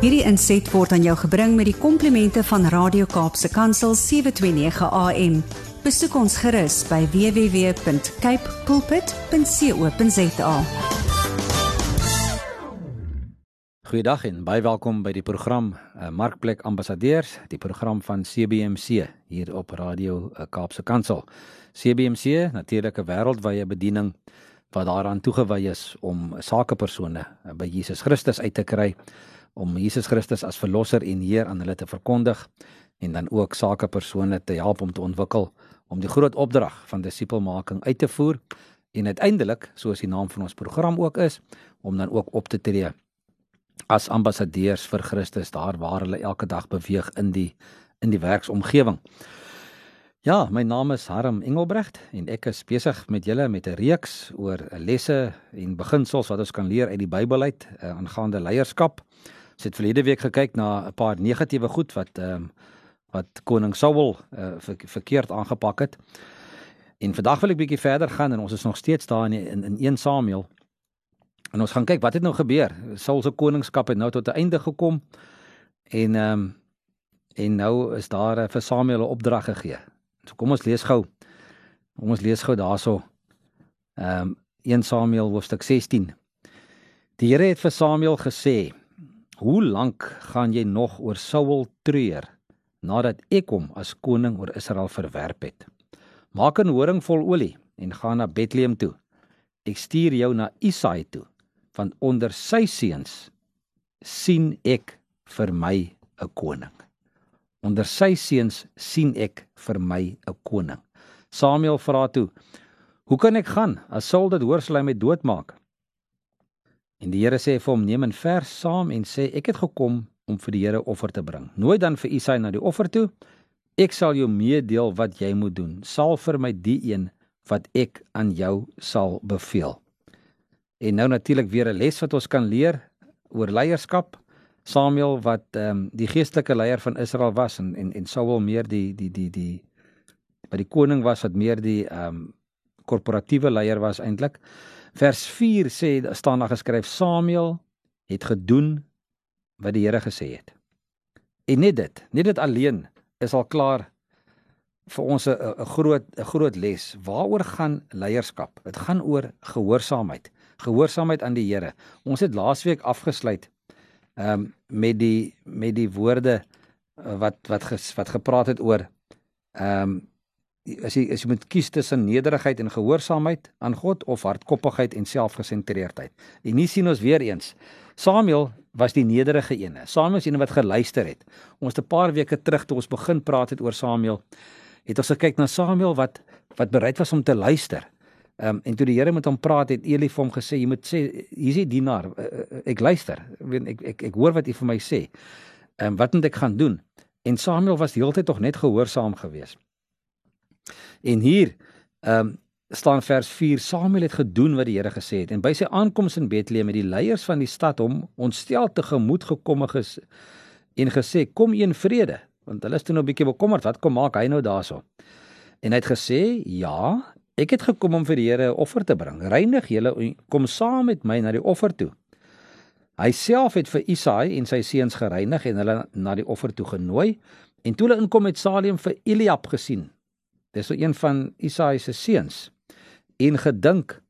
Hierdie inset word aan jou gebring met die komplimente van Radio Kaapse Kansel 729 AM. Besoek ons gerus by www.cape pulpit.co.za. Goeiedag en baie welkom by die program uh, Markplek Ambassadeurs, die program van CBMC hier op Radio uh, Kaapse Kansel. CBMC, natuurlike wêreldwye bediening wat daaraan toegewy is om sakepersone uh, by Jesus Christus uit te kry om Jesus Christus as verlosser en Heer aan hulle te verkondig en dan ook sakepersone te help om te ontwikkel om die groot opdrag van disipelmaking uit te voer en uiteindelik soos die naam van ons program ook is om dan ook op te tree as ambassadeurs vir Christus daar waar hulle elke dag beweeg in die in die werksomgewing. Ja, my naam is Harm Engelbrecht en ek is besig met julle met 'n reeks oor lesse en beginsels wat ons kan leer uit die Bybel uit uh, aangaande leierskap. Ons het verlede week gekyk na 'n paar negatiewe goed wat ehm um, wat koning Saul uh, ver, verkeerd aangepak het. En vandag wil ek bietjie verder gaan en ons is nog steeds daar in in, in 1 Samuel. En ons gaan kyk wat het nou gebeur. Saul se koningskap het nou tot 'n einde gekom. En ehm um, en nou is daar uh, vir Samuel 'n opdrag gegee. So kom ons lees gou. Kom ons lees gou daarso. Ehm um, 1 Samuel hoofstuk 16. Die Here het vir Samuel gesê: Hoe lank gaan jy nog oor Saul treur nadat ek hom as koning oor Israel verwerp het? Maak 'n horing vol olie en gaan na Bethlehem toe. Ek stuur jou na Isaai toe, want onder sy seuns sien ek vir my 'n koning. Onder sy seuns sien ek vir my 'n koning. Samuel vra toe: "Hoe kan ek gaan as Saul dit hoor sal hy my doodmaak?" En die Here sê vir hom: "Neem 'n vers saam en sê ek het gekom om vir die Here offer te bring. Nooi dan vir Isai na die offer toe. Ek sal jou meedeel wat jy moet doen. Sal vir my die een wat ek aan jou sal beveel." En nou natuurlik weer 'n les wat ons kan leer oor leierskap. Samuel wat ehm um, die geestelike leier van Israel was en en en Saul meer die die die die by die koning was wat meer die ehm um, korporatiewe leier was eintlik. Vers 4 sê staan daar geskryf Samuel het gedoen wat die Here gesê het. En net dit, net dit alleen is al klaar vir ons 'n groot 'n groot les. Waaroor gaan leierskap? Dit gaan oor gehoorsaamheid. Gehoorsaamheid aan die Here. Ons het laasweek afgesluit ehm um, met die met die woorde uh, wat wat ges, wat gepraat het oor ehm um, as jy as jy moet kies tussen nederigheid en gehoorsaamheid aan God of hardkoppigheid en selfgesentreerdheid. En hier sien ons weer eens Samuel was die nederige een. Samuel is een wat geluister het. Ons het 'n paar weke terug toe ons begin praat het oor Samuel, het ons gekyk na Samuel wat wat bereid was om te luister. Ehm um, en toe die Here met hom praat het Eli vir hom gesê jy moet sê hier's die dienaar uh, ek luister ek ek ek, ek hoor wat jy vir my sê. Ehm um, wat moet ek gaan doen? En Samuel was die hele tyd tog net gehoorsaam geweest. En hier ehm um, staan vers 4 Samuel het gedoen wat die Here gesê het en by sy aankoms in Bethlehem het die leiers van die stad hom ontstel te gemoed gekom en gesê kom een vrede want hulle is toe nou 'n bietjie bekommerd wat kom maak hy nou daarso? En hy het gesê ja ek het gekom om vir die Here 'n offer te bring. Reinig julle kom saam met my na die offer toe. Hy self het vir Isaai en sy seuns gereinig en hulle na die offer toe genooi. En toe hulle inkom het Salem vir Eliab gesien Dis so een van Isaia se seuns. En gedink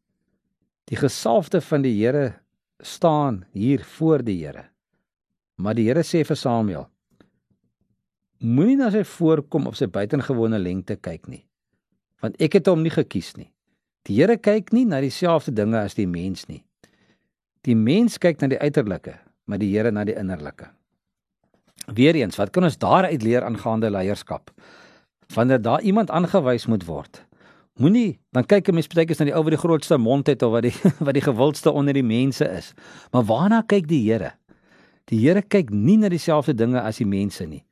die gesalfde van die Here staan hier voor die Here. Maar die Here sê vir Samuel: Moenie na sy voorkom op sy buitengewone lengte kyk nie, want ek het hom nie gekies nie. Die Here kyk nie na dieselfde dinge as die mens nie. Die mens kyk na die uiterlike, maar die Here na die innerlike. Weereens, wat kan ons daaruit leer aangaande leierskap? Wanneer daar iemand aangewys moet word. Moenie dan kyk 'n mens baie keer na die ou wat die grootste mond het of wat die wat die gewildste onder die mense is. Maar waarna kyk die Here? Die Here kyk nie na dieselfde dinge as die mense nie.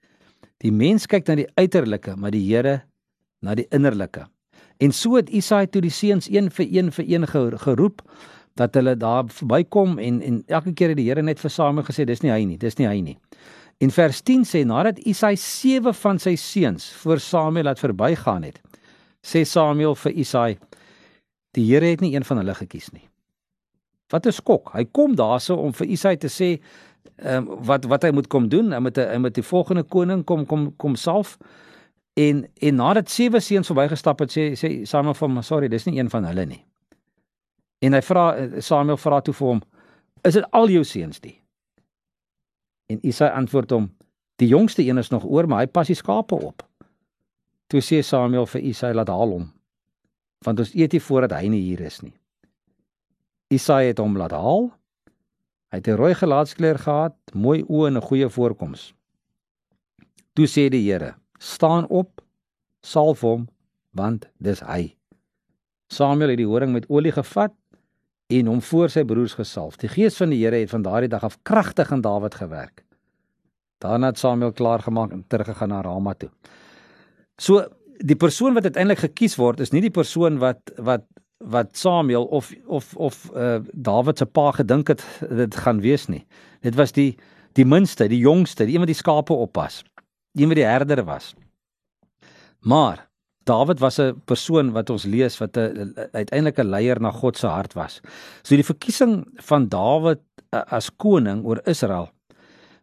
Die mens kyk na die uiterlike, maar die Here na die innerlike. En so het Isaia toe die seuns een vir een vir een geroep dat hulle daar verbykom en en elke keer het die Here net vir Samuel gesê dis nie hy nie, dis nie hy nie. En vers 10 sê nadat Isai sewe van sy seuns voor Samuel laat verbygaan het, sê Samuel vir Isai: "Die Here het nie een van hulle gekies nie." Wat 'n skok. Hy kom daarso om vir Isai te sê ehm um, wat wat hy moet kom doen. Hy moet hy moet die volgende koning kom kom kom salf. En en nadat sewe seuns verbygestap het, sê sê Samuel vir hom, "Sorry, dis nie een van hulle nie." En hy vra Samuel vra toe vir hom, "Is dit al jou seuns die?" En Isaia antwoord hom, "Die jongste een is nog oor, maar hy pas die skape op." Toe sê Samuel vir Isaia, "Laat haal hom, want ons eet nie voordat hy nie hier is nie." Isaia het hom laat haal. Hy het 'n rooi gelaatskleur gehad, mooi oë en 'n goeie voorkoms. Toe sê die Here, "Staan op, salf hom, want dis hy." Samuel het die horing met olie gevat en hom voor sy broers gesalf. Die gees van die Here het van daardie dag af kragtig in Dawid gewerk. Daarna het Samuel klaar gemaak en teruggegaan na Rama toe. So die persoon wat uiteindelik gekies word is nie die persoon wat wat wat Samuel of of of uh Dawid se pa gedink het dit gaan wees nie. Dit was die die minste, die jongste, die een wat die skape oppas. Die een wat die herder was. Maar Dawid was 'n persoon wat ons lees wat 'n uiteindelik 'n leier na God se hart was. So die verkiesing van Dawid as koning oor Israel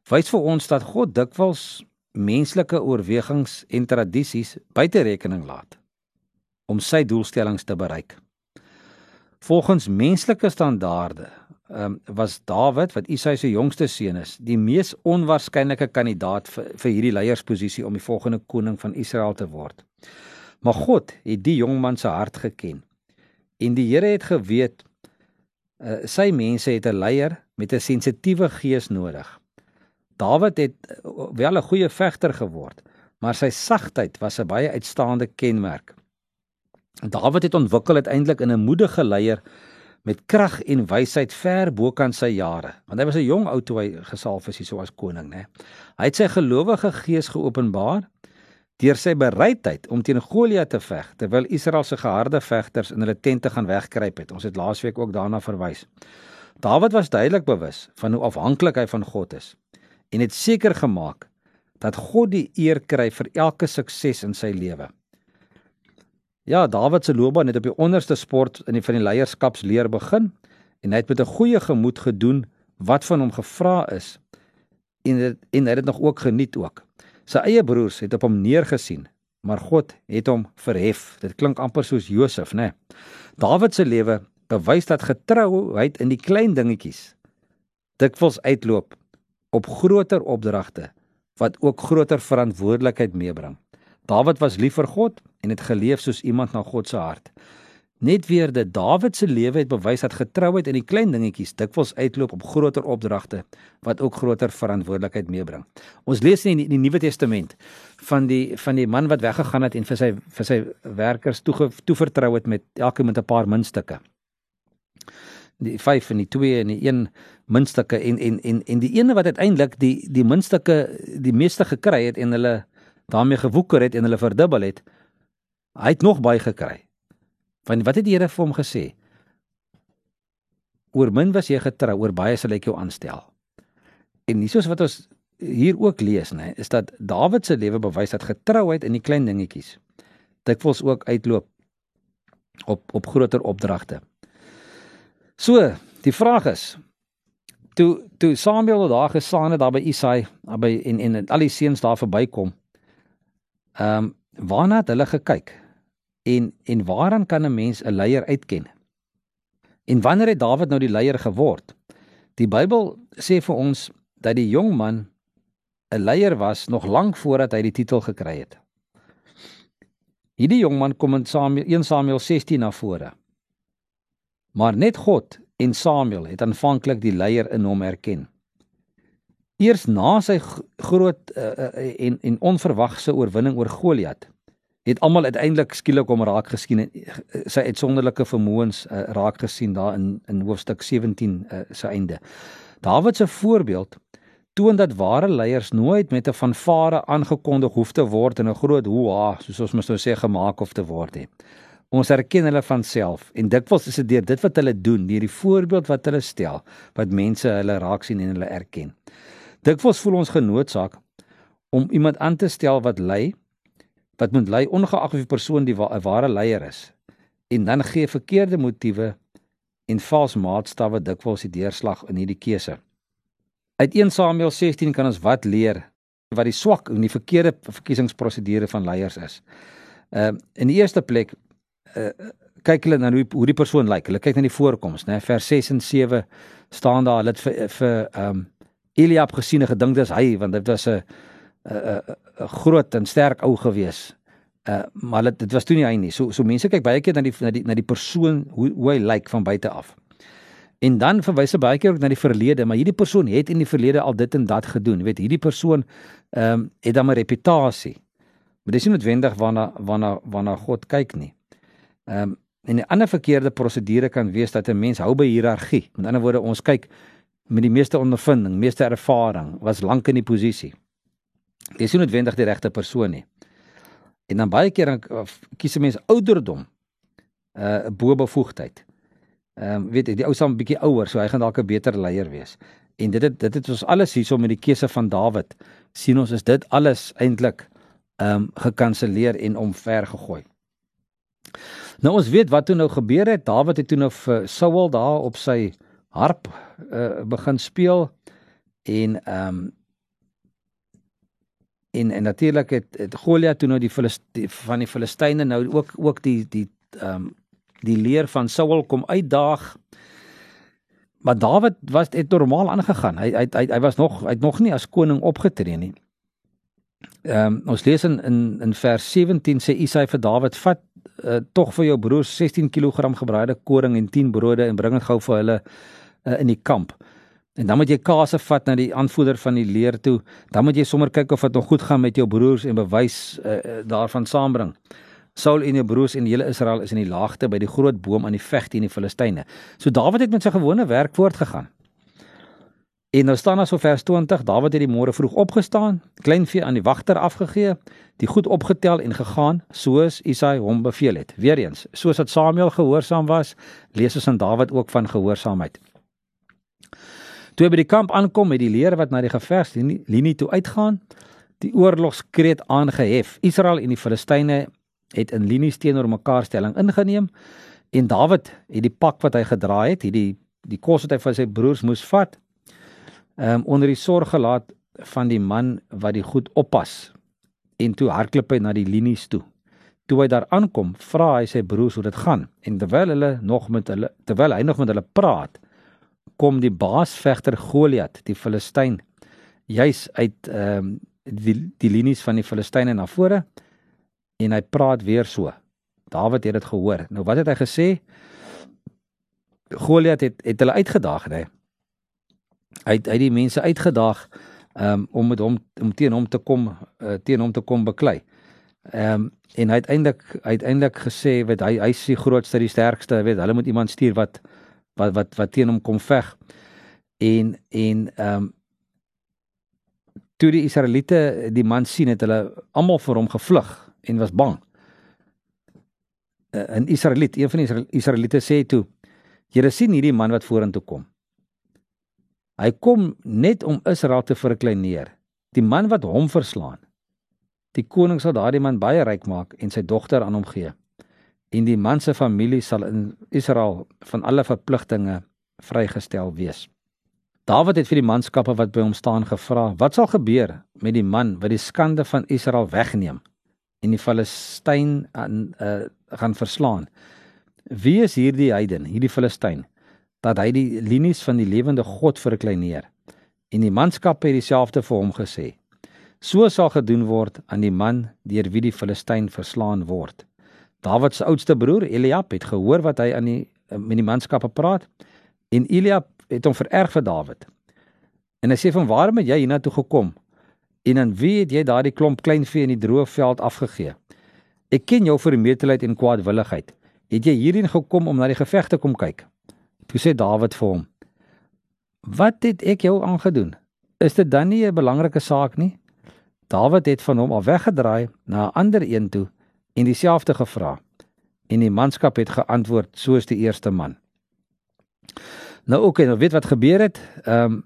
wys vir ons dat God dikwels menslike oorwegings en tradisies buite rekening laat om sy doelstellings te bereik. Volgens menslike standaarde um, was Dawid wat Isai se jongste seun is, die mees onwaarskynlike kandidaat vir, vir hierdie leiersposisie om die volgende koning van Israel te word. Maar God het die jong man se hart geken. En die Here het geweet uh, sy mense het 'n leier met 'n sensitiewe gees nodig. Dawid het uh, wel 'n goeie vegter geword, maar sy sagtheid was 'n baie uitstaande kenmerk. Dawid het ontwikkel uiteindelik in 'n moedige leier met krag en wysheid ver bokant sy jare, want hy was 'n jong ou toe hy gesalf is hier so as koning, né? Hy het sy gelowige gees geopenbaar deur sy bereidheid om teen Goliat te veg terwyl Israel se geharde vegters in hulle tente gaan wegkruip het. Ons het laasweek ook daarna verwys. Dawid was duidelik bewus van hoe afhanklik hy van God is en het seker gemaak dat God die eer kry vir elke sukses in sy lewe. Ja, Dawid se loopbaan het op die onderste sport in die van die leierskapsleer begin en hy het met 'n goeie gemoed gedoen wat van hom gevra is en het, en hy het dit nog ook geniet ook. Sy eie broers het op hom neergesien, maar God het hom verhef. Dit klink amper soos Josef, né? Nee. Dawid se lewe bewys dat getrouheid in die klein dingetjies dikwels uitloop op groter opdragte wat ook groter verantwoordelikheid meebring. Dawid was lief vir God en het geleef soos iemand na God se hart. Net weer dat Dawid se lewe het bewys dat getrouheid in die klein dingetjies dikwels uitloop op groter opdragte wat ook groter verantwoordelikheid meebring. Ons lees in die, die Nuwe Testament van die van die man wat weggegaan het en vir sy vir sy werkers toe toevertrou het met elke met 'n paar muntstukke. Die 5 en die 2 en die 1 muntstukke en en en en die ene wat uiteindelik die die muntstukke die meeste gekry het en hulle daarmee gewoeker het en hulle verdubbel het, hy het nog baie gekry. Want wat het die Here vir hom gesê? Oor min was jy getrou, oor baie sal ek jou aanstel. En nie soos wat ons hier ook lees nê, is dat Dawid se lewe bewys dat getrouheid in die klein dingetjies dikwels ook uitloop op op groter opdragte. So, die vraag is toe toe Samuel daar gestaan het daar by Isai, by en en al die seuns daar verbykom. Ehm um, waarna het hulle gekyk? En en waaraan kan 'n mens 'n leier uitken? En wanneer het Dawid nou die leier geword? Die Bybel sê vir ons dat die jong man 'n leier was nog lank voordat hy die titel gekry het. Hierdie jong man kom in Samuel 1 Samuel 16 na vore. Maar net God en Samuel het aanvanklik die leier in hom erken. Eers na sy groot uh, en en onverwagse oorwinning oor Goliat het almal uiteindelik skielik hom raak gesien en sy uitsonderlike vermoëns uh, raak gesien daar in in hoofstuk 17 uh, se einde. Dawid se voorbeeld toon dat ware leiers nooit met 'n fanfare aangekondig hoef te word en 'n groot hoeha soos ons mos nou sê gemaak of te word nie. Ons erken hulle van self en dikwels is dit deur dit wat hulle doen, deur die voorbeeld wat hulle stel, wat mense hulle raak sien en hulle erken. Dikwels voel ons genoodsaak om iemand aan te stel wat lei, wat moet lei ongeag of die persoon die wa ware leier is. En dan gee verkeerde motiewe en vals maatstawwe dikwels die deurslag in hierdie keuse. Uit 1 Samuel 16 kan ons wat leer wat die swak en die verkeerde verkiesingsprosedure van leiers is. Ehm uh, in die eerste plek uh, kyk hulle na hoe hoe die persoon lyk. Hulle kyk na die voorkoms, né? Vers 6 en 7 staan daar, hulle het vir vir ehm um, Eliab gesien en gedink dis hy want dit was 'n 'n groot en sterk ou gewees. Uh maar dit, dit was toe nie hy nie. So so mense kyk baie keer na die na die na die persoon hoe hoe hy lyk van buite af. En dan verwys hy baie keer ook na die verlede, maar hierdie persoon het in die verlede al dit en dat gedoen. Jy weet, hierdie persoon ehm um, het dan 'n reputasie. Maar dis nie noodwendig waarna waarna waarna God kyk nie. Ehm um, en 'n ander verkeerde prosedure kan wees dat 'n mens hou by hiërargie. Met ander woorde, ons kyk met die meeste ondervinding, meeste ervaring, was lank in die posisie. Dis nie noodwendig die regte persoon nie. En dan baie keer dan kies 'n mens ouderdom uh bo bevoegdheid. Ehm um, weet jy, die ou sal 'n bietjie ouer, so hy gaan dalk 'n beter leier wees. En dit het dit het ons alles hierso met die keuse van Dawid sien ons is dit alles eintlik ehm um, gekanselleer en omver gegooi. Nou ons weet wat toe nou gebeur het. Dawid het toe nou vir Saul daar op sy harp uh, begin speel en ehm um, en en natuurlik het, het Goliat toe nou die, die van die Filistyne nou ook ook die die ehm um, die leer van Saul kom uitdaag. Maar Dawid was het normaal aangegaan. Hy hy hy, hy was nog hy het nog nie as koning opgetree nie. Ehm um, ons lees in in in vers 17 sê Isai vir Dawid vat uh, tog vir jou broers 16 kg gebraaide koring en 10 brode en bring dit gou vir hulle uh, in die kamp. En dan moet jy kase vat na die aanvoerder van die leer toe. Dan moet jy sommer kyk of dit nog goed gaan met jou broers en bewys uh, daarvan saambring. Saul en jou broers en die hele Israel is in die laagte by die groot boom aan die veg teen die Filistyne. So Dawid het met sy gewone werk voortgegaan. En nou staan daar so vers 20, Dawid het die môre vroeg opgestaan, kleinvee aan die wagter afgegee, die goed opgetel en gegaan soos Isai hom beveel het. Weereens, soos dat Samuel gehoorsaam was, lees ons aan Dawid ook van gehoorsaamheid. Toe hy by die kamp aankom met die leer wat na die gevegslinie toe uitgaan, die oorlogskreet aangehef. Israel en die Filistyne het in linies teenoor mekaar stelling ingeneem en Dawid het die pak wat hy gedra het, hierdie die kos wat hy vir sy broers moes vat, ehm um, onder die sorg gelaat van die man wat die goed oppas en toe hardloop hy na die linies toe. Toe hy daar aankom, vra hy sy broers hoe dit gaan en terwyl hulle nog met hulle terwyl hy nog met hulle praat, kom die baasvegter Goliat, die Filistyn, juis uit ehm um, die die linies van die Filistyne na vore en hy praat weer so. Dawid het dit gehoor. Nou wat het hy gesê? Goliat het het hulle uitgedaag, hè. Hy het uit die mense uitgedaag um, om met hom om teen hom te kom uh, teen hom te kom beklei. Ehm um, en hy het eintlik uiteindelik gesê wat hy hy is die grootste, die sterkste, weet, hulle moet iemand stuur wat wat wat wat teen hom kom veg. En en ehm um, toe die Israeliete die man sien het hulle almal vir hom gevlug en was bang. 'n uh, Israeliet, een van die Israeliete sê toe: "Julle sien hierdie man wat vorentoe kom. Hy kom net om Israel te verkleineer. Die man wat hom verslaan. Die koning sal daardie man baie ryk maak en sy dogter aan hom gee. En die man se familie sal in Israel van alle verpligtinge vrygestel wees." Dawid het vir die manskappe wat by hom staan gevra: "Wat sal gebeur met die man wat die skande van Israel wegneem?" en die Filistyn aan uh, gaan verslaan. Wie is hierdie heiden, hierdie Filistyn, dat hy die linies van die lewende God verkleineer? En die manskappe het dieselfde vir hom gesê. So sal gedoen word aan die man deur wie die Filistyn verslaan word. Dawid se oudste broer Eliab het gehoor wat hy aan die eh, met die manskappe praat en Eliab het hom vererg vir Dawid. En hy sê van waarom het jy hiernatoe gekom? En aan wie het jy daardie klomp kleinvee in die droë veld afgegee? Ek ken jou vermetelheid en kwaadwilligheid. Het jy hierheen gekom om na die geveg te kom kyk? Toe sê Dawid vir hom: Wat het ek jou aangedoen? Is dit dan nie 'n belangrike saak nie? Dawid het van hom af weggedraai na 'n ander een toe en dieselfde gevra. En die manskap het geantwoord soos die eerste man. Nou oké, okay, nou weet wat gebeur het. Ehm um,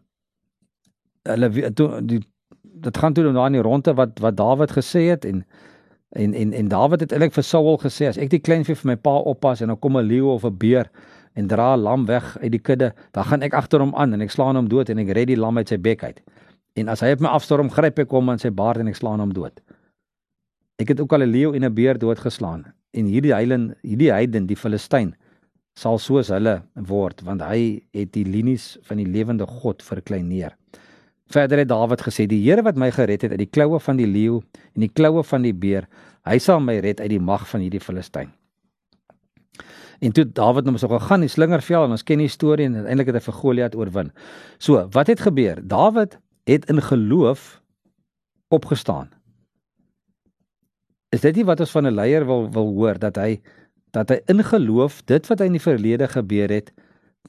hulle toe die dit gaan toe na in die ronde wat wat Dawid gesê het en en en en Dawid het eintlik vir Saul gesê as ek die kleinvee vir my pa oppas en dan kom 'n leeu of 'n beer en dra 'n lam weg uit die kudde, dan gaan ek agter hom aan en ek slaan hom dood en ek red die lam uit sy bek uit. En as hy op my afstorm, gryp ek hom aan sy baard en ek slaan hom dood. Ek het ook al 'n leeu en 'n beer doodgeslaan en hierdie heiden, hierdie heiden, die Filistyn, sal soos hulle word want hy het die linies van die lewende God verkleineer. Verder het Dawid gesê: "Die Here wat my gered het uit die kloue van die leeu en die kloue van die beer, hy sal my red uit die mag van hierdie Filistyn." En toe Dawid nou so gegaan in slingervel en ons ken die storie en uiteindelik het hy vir Goliat oorwin. So, wat het gebeur? Dawid het in geloof opgestaan. Is dit nie wat ons van 'n leier wil wil hoor dat hy dat hy in geloof dit wat hy in die verlede gebeur het,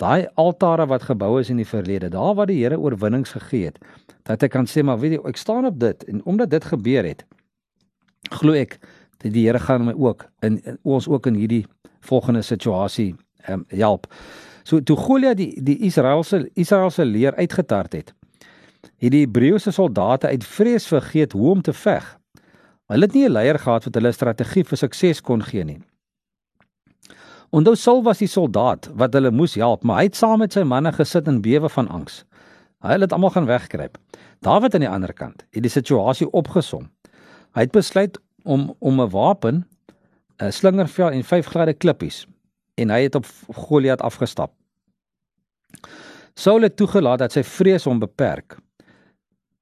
daai altare wat gebou is in die verlede, daar waar die Here oorwinnings gegee het, dat hy kan sê maar weet jy, ek staan op dit en omdat dit gebeur het, glo ek dat die Here gaan my ook in, in ons ook in hierdie volgende situasie um, help. So toe Goliat die die Israeliese Israeliese leer uitgetart het, het die Hebreëse soldate uit vrees vergeet hoe om te veg. Hulle het nie 'n leier gehad wat hulle strategie vir sukses kon gee nie. Onthou Saul was die soldaat wat hulle moes help, maar hy het saam met sy manne gesit in bewe van angs. Hulle het almal gaan wegkruip. Dawid aan die ander kant het die situasie opgesom. Hy het besluit om om 'n wapen 'n slingervel en vyf gladde klippies en hy het op Goliat afgestap. Saul het toegelaat dat sy vrees hom beperk.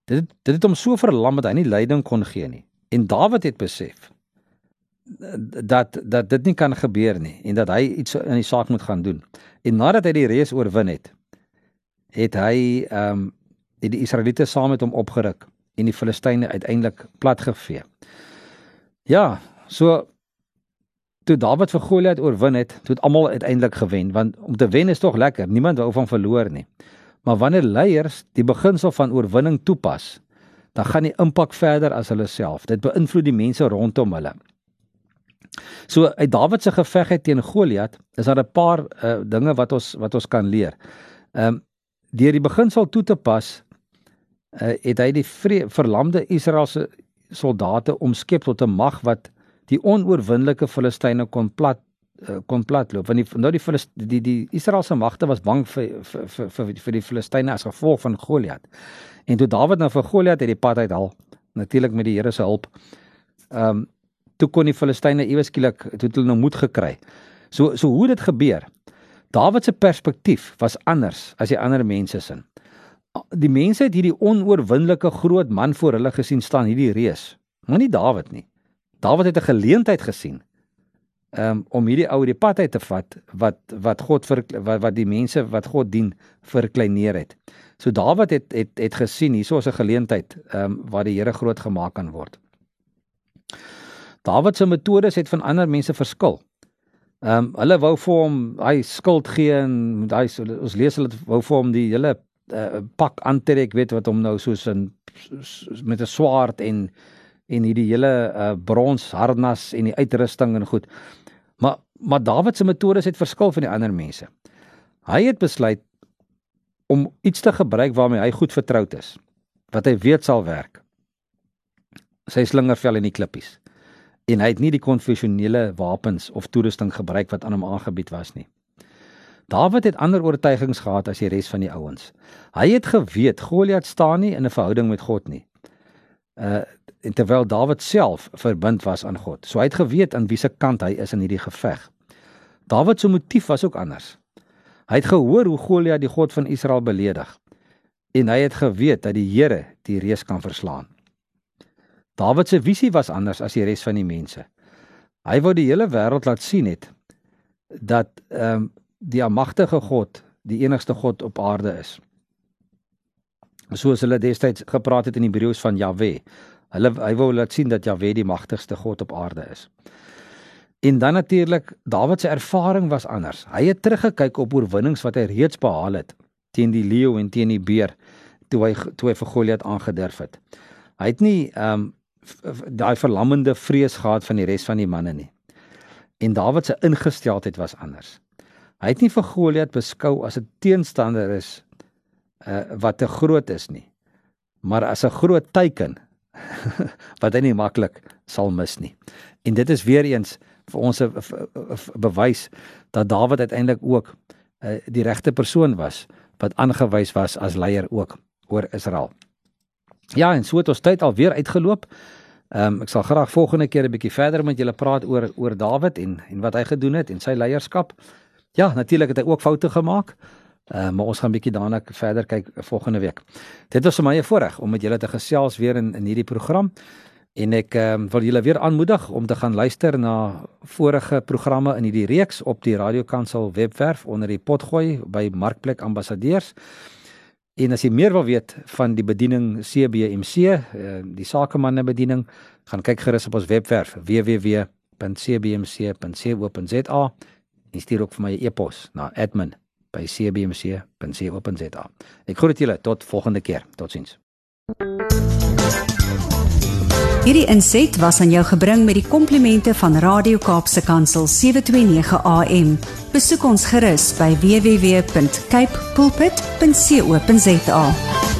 Dit dit het hom so verlam dat hy nie leiding kon gee nie. En Dawid het besef dat dat dit nie kan gebeur nie en dat hy iets in die saak moet gaan doen. En nadat hy die reus oorwin het, het hy ehm um, die, die Israeliete saam met hom opgeruk en die Filistyne uiteindelik platgevee. Ja, so toe Dawid vir Goliat oorwin het, toe het almal uiteindelik gewen want om te wen is tog lekker. Niemand wou van verloor nie. Maar wanneer leiers die beginsel van oorwinning toepas, dan gaan die impak verder as hulle self. Dit beïnvloed die mense rondom hulle. So uit Dawid se geveg teen Goliat is daar 'n paar uh, dinge wat ons wat ons kan leer. Ehm um, deur die beginsel toe te pas, uh, het hy die verlamde Israeliese soldate omskep tot 'n mag wat die onoorwinnelike Filistyne kon plat uh, kon platloop want die nou die Filist, die die Israeliese magte was bang vir vir vir vir, vir die Filistyne as gevolg van Goliat. En toe Dawid nou vir Goliat uit die pad uithaal, natuurlik met die Here se hulp. Ehm um, toe kon die Filistyne ewe skielik toe hulle nou moed gekry. So so hoe dit gebeur. Dawid se perspektief was anders as die ander mense se. Die mense het hierdie onoorwinnelike groot man voor hulle gesien staan, hierdie reus. Maar nie Dawid nie. Dawid het 'n geleentheid gesien um, om hierdie ou die pad uit te vat wat wat God vir wat, wat die mense wat God dien verkleineer het. So Dawid het het het gesien hierso is 'n geleentheid um, waar die Here groot gemaak kan word. Dawid se metodes het van ander mense verskil. Ehm um, hulle wou vir hom hy skuld gee en hy ons lees hulle wou vir hom die hele uh, pak aantrek weet wat hom nou soos 'n met 'n swaard en en hierdie hele uh, brons harnas en die uitrusting en goed. Maar maar Dawid se metodes het verskil van die ander mense. Hy het besluit om iets te gebruik waarmee hy goed vertroud is, wat hy weet sal werk. Sy slingervel en die klippies. En hy het nie die konvensionele wapens of toerusting gebruik wat aan hom aangebied was nie. Dawid het ander oortuigings gehad as die res van die ouens. Hy het geweet Goliat staan nie in 'n verhouding met God nie. Uh en terwyl Dawid self verbind was aan God. So hy het geweet aan wie se kant hy is in hierdie geveg. Dawid se motief was ook anders. Hy het gehoor hoe Goliat die God van Israel beledig en hy het geweet dat die Here die reus kan verslaan. Dawid se visie was anders as die res van die mense. Hy wou die hele wêreld laat sien het dat ehm um, die almagtige God die enigste God op aarde is. Soos hulle destyds gepraat het in Hebreëus van Jahwe, Hulle hy wou laat sien dat Jahwe die magtigste God op aarde is. En dan natuurlik Dawid se ervaring was anders. Hy het teruggekyk op oorwinnings wat hy reeds behaal het teen die leeu en teen die beer toe hy toe hy vir Goliat aangedurf het. Hy het nie ehm um, daai verlammende vrees gehad van die res van die manne nie. En Dawid se ingesteldheid was anders. Hy het nie vir Goliat beskou as 'n teenstander is uh, wat te groot is nie, maar as 'n groot teiken wat hy nie maklik sal mis nie. En dit is weer eens vir ons 'n bewys dat Dawid uiteindelik ook uh, die regte persoon was wat aangewys was as leier ook oor Israel. Ja, en so het ons tyd alweer uitgeloop. Ehm um, ek sal graag volgende keer 'n bietjie verder met julle praat oor oor Dawid en en wat hy gedoen het en sy leierskap. Ja, natuurlik het hy ook foute gemaak. Uh, maar ons gaan bietjie daarna verder kyk volgende week. Dit was vir my 'n voorreg om met julle te gesels weer in in hierdie program. En ek um, wil julle weer aanmoedig om te gaan luister na vorige programme in hierdie reeks op die Radio Kansel webwerf onder die potgooi by Markplek Ambassadeurs. En as jy meer wil weet van die bediening CBMC, uh, eh, die sakemanne bediening, gaan kyk gerus op ons webwerf www.cbmc.co.za. Jy stuur ook vir my 'n e-pos na admin@cbmc.co.za. Ek groet julle tot volgende keer. Totsiens. Hierdie inset was aan jou gebring met die komplimente van Radio Kaapse Kansel 729 AM. Besoek ons gerus by www.cape pulpit.co.za.